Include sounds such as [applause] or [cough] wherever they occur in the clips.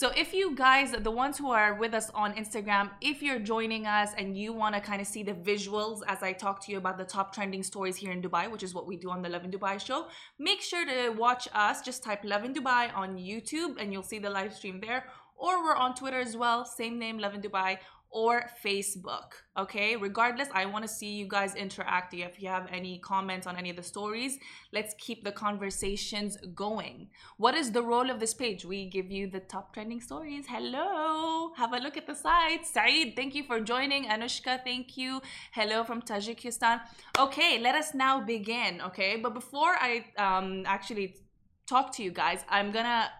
So if you guys, the ones who are with us on Instagram, if you're joining us and you want to kind of see the visuals as I talk to you about the top trending stories here in Dubai, which is what we do on the Lovin Dubai show, make sure to watch us. Just type Lovin Dubai on YouTube and you'll see the live stream there. Or we're on Twitter as well, same name, Lovin Dubai or Facebook. Okay, regardless, I want to see you guys interacting. If you have any comments on any of the stories, let's keep the conversations going. What is the role of this page? We give you the top trending stories. Hello, have a look at the site. Saeed, thank you for joining. Anushka, thank you. Hello from Tajikistan. Okay, let us now begin. Okay, but before I um, actually talk to you guys, I'm gonna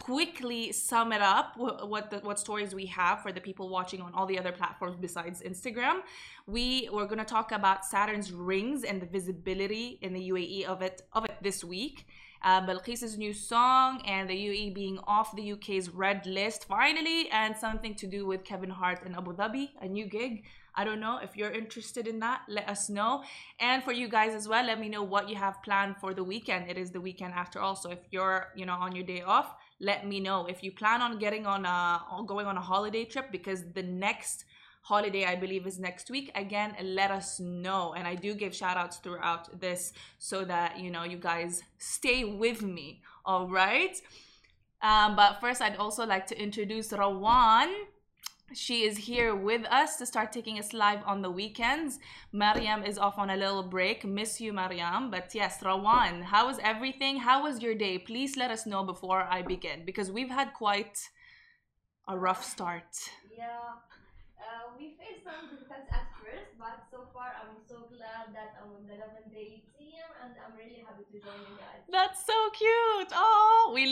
quickly sum it up what the, what stories we have for the people watching on all the other platforms besides Instagram. We we're going to talk about Saturn's rings and the visibility in the UAE of it of it this week. Uh, new song and the UAE being off the UK's red list finally, and something to do with Kevin Hart in Abu Dhabi, a new gig. I don't know if you're interested in that. Let us know. And for you guys as well, let me know what you have planned for the weekend. It is the weekend after all. So if you're, you know, on your day off, let me know if you plan on getting on a going on a holiday trip because the next holiday i believe is next week. Again let us know. And i do give shout outs throughout this so that you know you guys stay with me. All right. Um, but first i'd also like to introduce rawan she is here with us to start taking us live on the weekends. Mariam is off on a little break. Miss you, Mariam. But yes, Rawan, how is everything? How was your day? Please let us know before I begin because we've had quite a rough start. Yeah, uh, we faced some difficulties at first, but so far I'm so glad that I'm on the 11 day team and I'm really happy to join you guys. That's so cute. Oh, we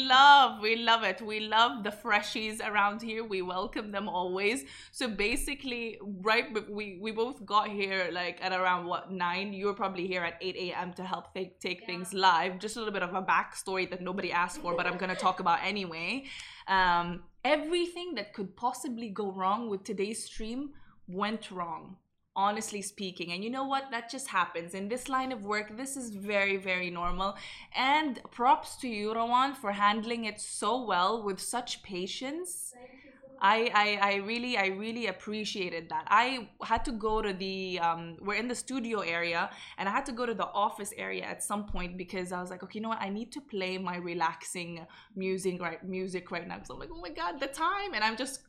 love, we love it. We love the freshies around here. We welcome them always. So basically, right, we, we both got here like at around what, nine? You were probably here at 8 a.m. to help take, take yeah. things live. Just a little bit of a backstory that nobody asked for, but I'm going to talk about anyway. Um, everything that could possibly go wrong with today's stream went wrong honestly speaking. And you know what? That just happens. In this line of work, this is very, very normal. And props to you, Rawan, for handling it so well with such patience. I, I, I really I really appreciated that. I had to go to the um, we're in the studio area and I had to go to the office area at some point because I was like, okay, you know what? I need to play my relaxing music right music right now because I'm like, oh my god, the time, and I'm just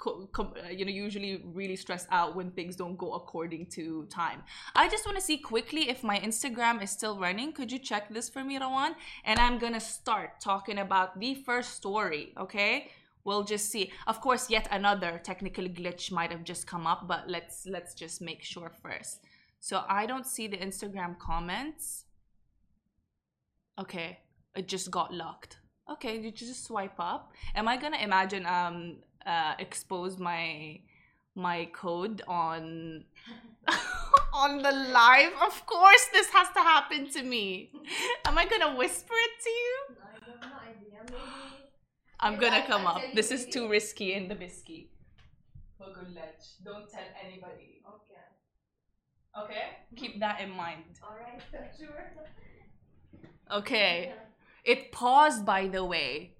you know usually really stressed out when things don't go according to time. I just want to see quickly if my Instagram is still running. Could you check this for me, Rawan? And I'm gonna start talking about the first story. Okay we'll just see. Of course yet another technical glitch might have just come up but let's let's just make sure first. So i don't see the instagram comments. Okay it just got locked. Okay you just swipe up. Am i gonna imagine um uh expose my my code on [laughs] on the live? Of course this has to happen to me. Am i gonna whisper it to you? I have no idea. Maybe I'm gonna come up. This is too risky in the bisky. Don't tell anybody. Okay. Okay? Keep that in mind. Alright, [laughs] sure. Okay. It paused, by the way.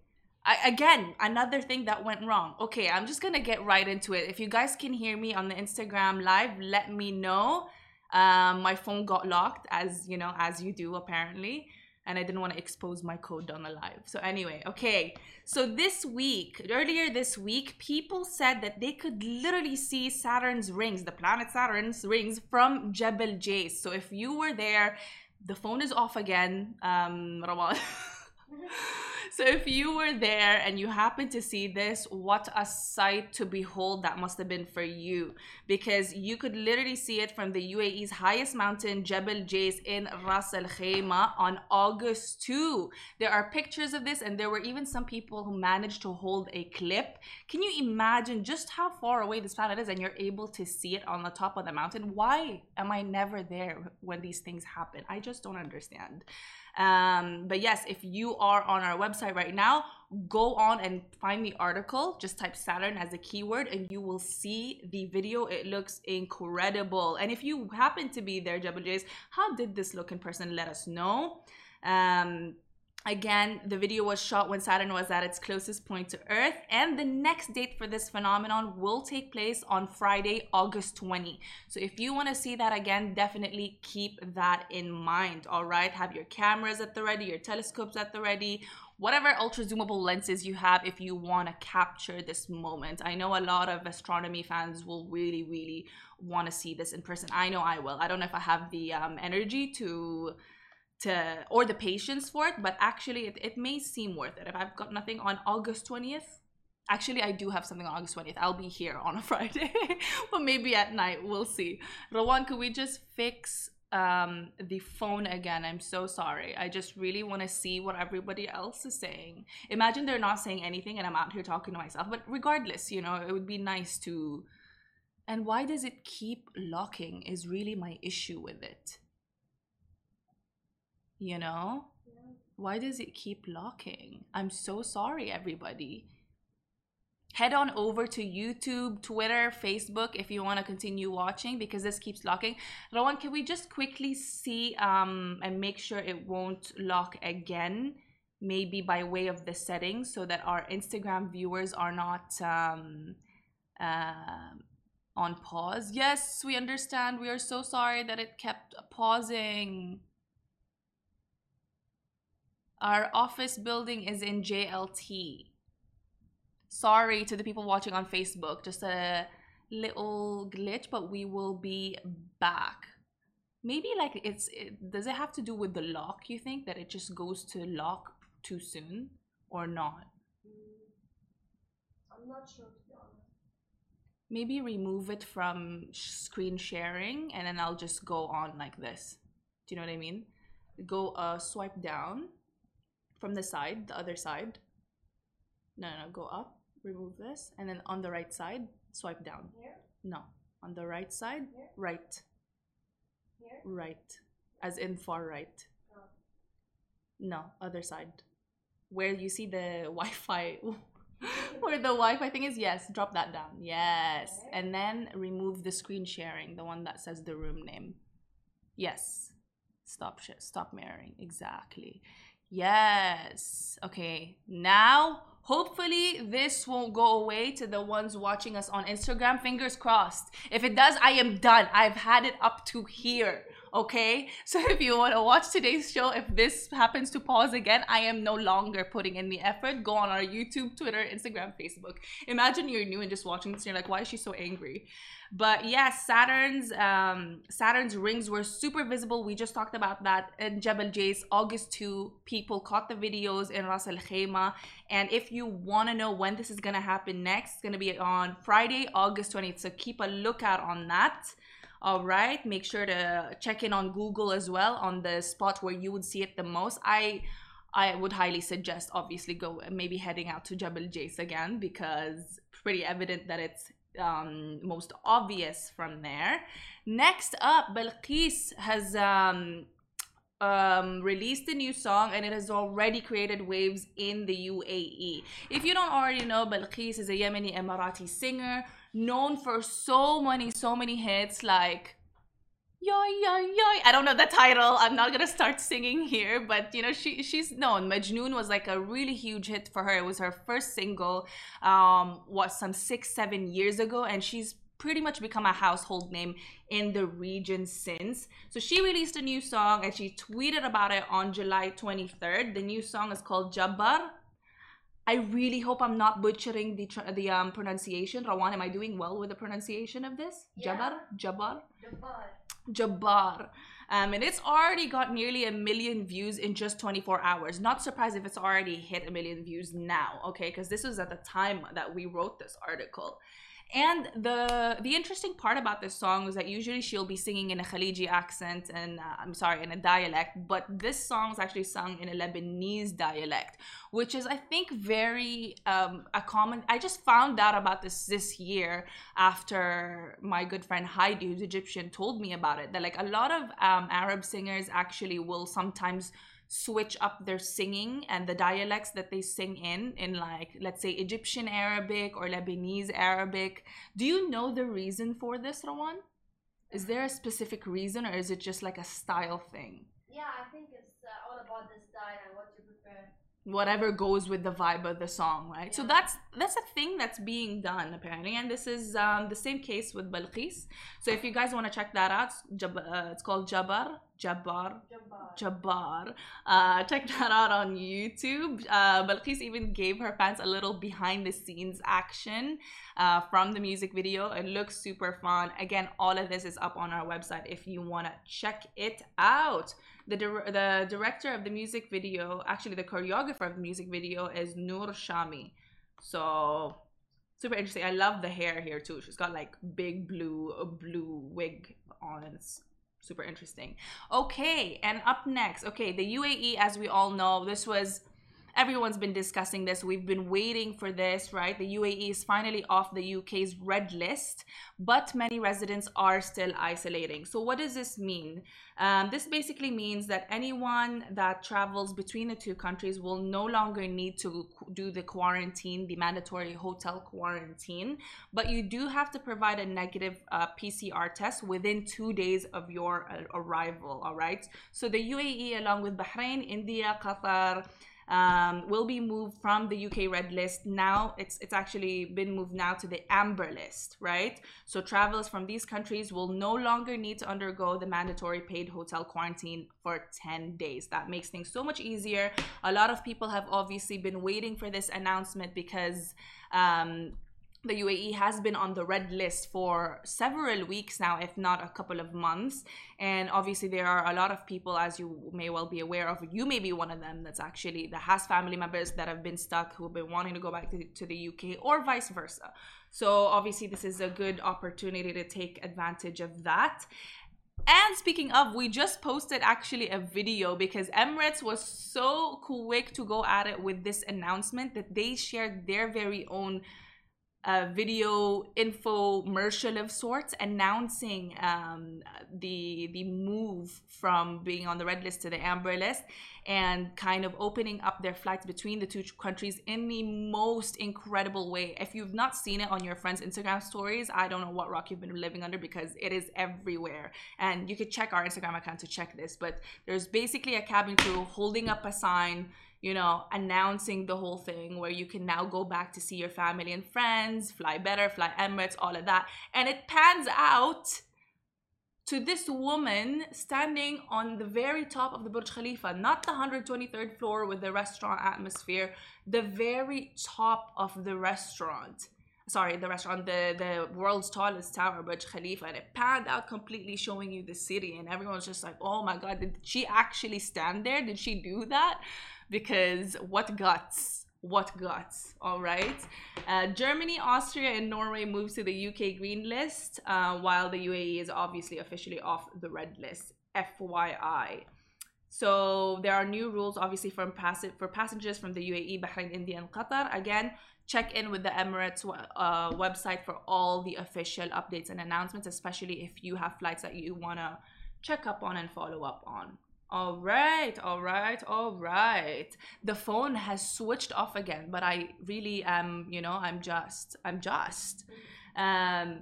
I, again, another thing that went wrong. Okay, I'm just gonna get right into it. If you guys can hear me on the Instagram live, let me know. Um, my phone got locked, as you know, as you do apparently and I didn't want to expose my code on the live. So anyway, okay. So this week, earlier this week, people said that they could literally see Saturn's rings, the planet Saturn's rings from Jebel Jais. So if you were there, the phone is off again. Um, [laughs] [laughs] so if you were there and you happened to see this, what a sight to behold that must have been for you. Because you could literally see it from the UAE's highest mountain, Jebel Jais in Ras Al Khaimah on August 2. There are pictures of this and there were even some people who managed to hold a clip. Can you imagine just how far away this planet is and you're able to see it on the top of the mountain? Why am I never there when these things happen? I just don't understand. Um, but yes, if you are on our website right now, go on and find the article. Just type Saturn as a keyword and you will see the video. It looks incredible. And if you happen to be there, Jebel Jais, how did this look in person? Let us know. Um, Again, the video was shot when Saturn was at its closest point to Earth, and the next date for this phenomenon will take place on Friday, August 20. So, if you want to see that again, definitely keep that in mind. All right, have your cameras at the ready, your telescopes at the ready, whatever ultra zoomable lenses you have if you want to capture this moment. I know a lot of astronomy fans will really, really want to see this in person. I know I will. I don't know if I have the um, energy to to or the patience for it but actually it, it may seem worth it. If i've got nothing on august 20th actually i do have something on august 20th i'll be here on a [laughs] friday. But maybe at night. We'll see. Rawan could we just fix um the phone again? I'm so sorry. I just really want to see what everybody else is saying. Imagine they're not saying anything and i'm out here talking to myself. But regardless you know it would be nice to and why does it keep locking is really my issue with it you know? Why does it keep locking? I'm so sorry everybody. Head on over to youtube twitter facebook if you want to continue watching because this keeps locking. Rawan can we just quickly see um and make sure it won't lock again maybe by way of the settings so that our instagram viewers are not um uh, on pause? Yes we understand. We are so sorry that it kept pausing our office building is in JLT. Sorry to the people watching on Facebook, just a little glitch, but we will be back. Maybe like it's it, does it have to do with the lock, you think that it just goes to lock too soon or not? I'm not sure to be honest. Maybe remove it from screen sharing and then I'll just go on like this. Do you know what I mean? Go uh swipe down from the side, the other side. No, no, go up, remove this, and then on the right side, swipe down. Here? No, on the right side, Here? right, Here? right, as in far right. No. No, other side. Where you see the [laughs] Wi Fi, where the Wi Fi thing is, yes, drop that down. Yes. Okay. And then remove the screen sharing, the one that says the room name. Yes. Stop, sh- stop mirroring. Exactly. Yes. Okay. Now, hopefully, this won't go away to the ones watching us on Instagram. Fingers crossed. If it does, I am done. I've had it up to here. Okay. [laughs] So if you want to watch today's show, if this happens to pause again, I am no longer putting in the effort. Go on our YouTube, Twitter, Instagram, Facebook. Imagine you're new and just watching this and you're like, why is she so angry? But yes, Saturn's um, Saturn's rings were super visible. We just talked about that in Jebel Jais, August 2. People caught the videos in Ras Al Khaimah. And if you want to know when this is going to happen next, it's going to be on Friday, August 20th. So keep a lookout on that. All right. Make sure to check in on Google as well on the spot where you would see it the most. I I would highly suggest obviously go maybe heading out to Jebel Jais again because pretty evident that it's um, most obvious from there. Next up, Balqees has um, um, released a new song and it has already created waves in the UAE. If you don't already know, Balqees is a Yemeni Emirati singer known for so many, so many hits like Yoy, yoy, yoy. I don't know the title. I'm not gonna start singing here, but you know, she she's known. Majnoon was like a really huge hit for her. It was her first single, um, what some six, seven years ago, and she's pretty much become a household name in the region since. So she released a new song and she tweeted about it on July 23rd. The new song is called Jabbar. I really hope I'm not butchering the the um, pronunciation. Rawan, am I doing well with the pronunciation of this? Yeah. Jabbar, Jabbar. Jabbar. Jabbar. Um, and it's already got nearly a million views in just 24 hours. Not surprised if it's already hit a million views now, okay? Because this was at the time that we wrote this article. And the the interesting part about this song was that usually she'll be singing in a Khaliji accent and uh, I'm sorry in a dialect, but this song is actually sung in a Lebanese dialect, which is I think very um, a common. I just found out about this this year after my good friend Heidi, who's Egyptian, told me about it. That like a lot of um, Arab singers actually will sometimes switch up their singing and the dialects that they sing in in like let's say Egyptian Arabic or Lebanese Arabic. Do you know the reason for this, Rawan? Is there a specific reason or is it just like a style thing? Yeah, I think it's uh, all about the style and what you prefer whatever goes with the vibe of the song right so that's that's a thing that's being done apparently and this is um, the same case with Balqees so if you guys want to check that out it's, uh, it's called Jabbar Jabbar Jabbar. Jabbar. Uh, check that out on YouTube. Uh, Balqees even gave her fans a little behind the scenes action uh, from the music video. It looks super fun. Again, all of this is up on our website if you want to check it out. The, dir- the director of the music video, actually, the choreographer of the music video is Noor Shami. So, super interesting. I love the hair here too. She's got like big blue, blue wig on, it's super interesting. Okay, and up next, okay, the UAE, as we all know, this was everyone's been discussing this. We've been waiting for this, right? The UAE is finally off the UK's red list, but many residents are still isolating. So, what does this mean? Um, this basically means that anyone that travels between the two countries will no longer need to do the quarantine, the mandatory hotel quarantine, but you do have to provide a negative uh, PCR test within two days of your uh, arrival. All right. So the UAE, along with Bahrain, India, Qatar, um, will be moved from the UK red list. Now it's it's actually been moved now to the amber list, right? So travelers from these countries will no longer need to undergo the mandatory paid hotel quarantine for 10 days. That makes things so much easier. A lot of people have obviously been waiting for this announcement because um, the UAE has been on the red list for several weeks now, if not a couple of months. And obviously, there are a lot of people, as you may well be aware of, you may be one of them that's actually that has family members that have been stuck who have been wanting to go back to, to the UK or vice versa. So, obviously, this is a good opportunity to take advantage of that. And speaking of, we just posted actually a video because Emirates was so quick to go at it with this announcement that they shared their very own uh, video infomercial of sorts announcing um, the the move from being on the red list to the amber list and kind of opening up their flights between the two countries in the most incredible way. If you've not seen it on your friends' Instagram stories, I don't know what rock you've been living under because it is everywhere. And you could check our Instagram account to check this. But there's basically a cabin crew holding up a sign you know, announcing the whole thing where you can now go back to see your family and friends, fly better, fly Emirates, all of that. And it pans out to this woman standing on the very top of the Burj Khalifa, not the 123rd floor with the restaurant atmosphere, the very top of the restaurant. Sorry, the restaurant, the, the world's tallest tower, Burj Khalifa, and it panned out completely showing you the city. And everyone's just like, oh my God, did she actually stand there? Did she do that? because what guts what guts all right uh, germany austria and norway moves to the uk green list uh, while the uae is obviously officially off the red list fyi so there are new rules obviously from pass- for passengers from the uae bahrain india and qatar again check in with the emirates uh, website for all the official updates and announcements especially if you have flights that you want to check up on and follow up on all right, all right, all right. The phone has switched off again, but I really am, you know, I'm just, I'm just. Um,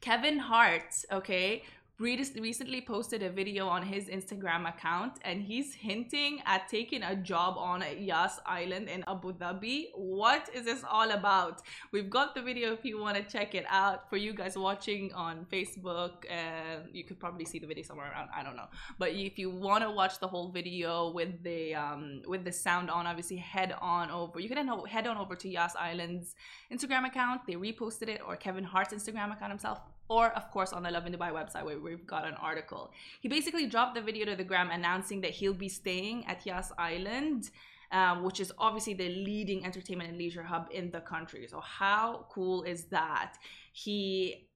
Kevin Hart, okay, recently posted a video on his Instagram account and he's hinting at taking a job on Yas Island in Abu Dhabi. What is this all about? We've got the video if you want to check it out. For you guys watching on Facebook, uh, you could probably see the video somewhere around. I don't know, but if you want to watch the whole video with the um, with the sound on, obviously head on over. You can head on over to Yas Island's Instagram account. They reposted it, or Kevin Hart's Instagram account himself or of course on the Lovin Dubai website where we've got an article. He basically dropped the video to the gram announcing that he'll be staying at Yas Island, um, which is obviously the leading entertainment and leisure hub in the country. So how cool is that? He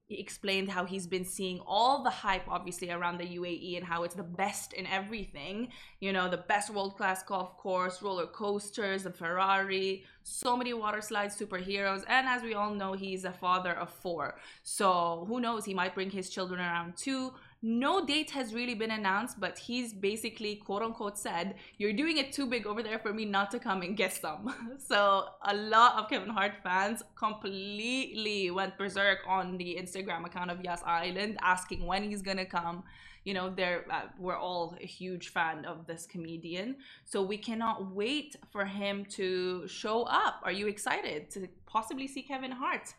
he explained how he's been seeing all the hype obviously around the UAE and how it's the best in everything. You know the best world class golf course roller coasters the Ferrari so many water slides superheroes and as we all know he's a father of four. So who knows? He might bring his children around too No date has really been announced, but he's basically quote unquote said, You're doing it too big over there for me not to come and get some. [laughs] so a lot of Kevin Hart fans completely went berserk on the Instagram account of Yas Island asking when he's gonna come. You know, they're uh, we're all a huge fan of this comedian, so we cannot wait for him to show up. Are you excited to possibly see Kevin Hart?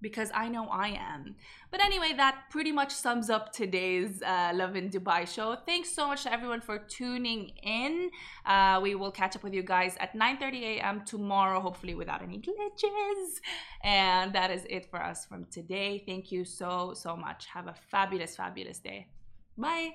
Because I know I am. But anyway, that pretty much sums up today's uh, Lovin Dubai show. Thanks so much to everyone for tuning in. Uh, we will catch up with you guys at 9:30 a.m. tomorrow, hopefully without any glitches. And that is it for us from today. Thank you so so much. Have a fabulous fabulous day. Bye.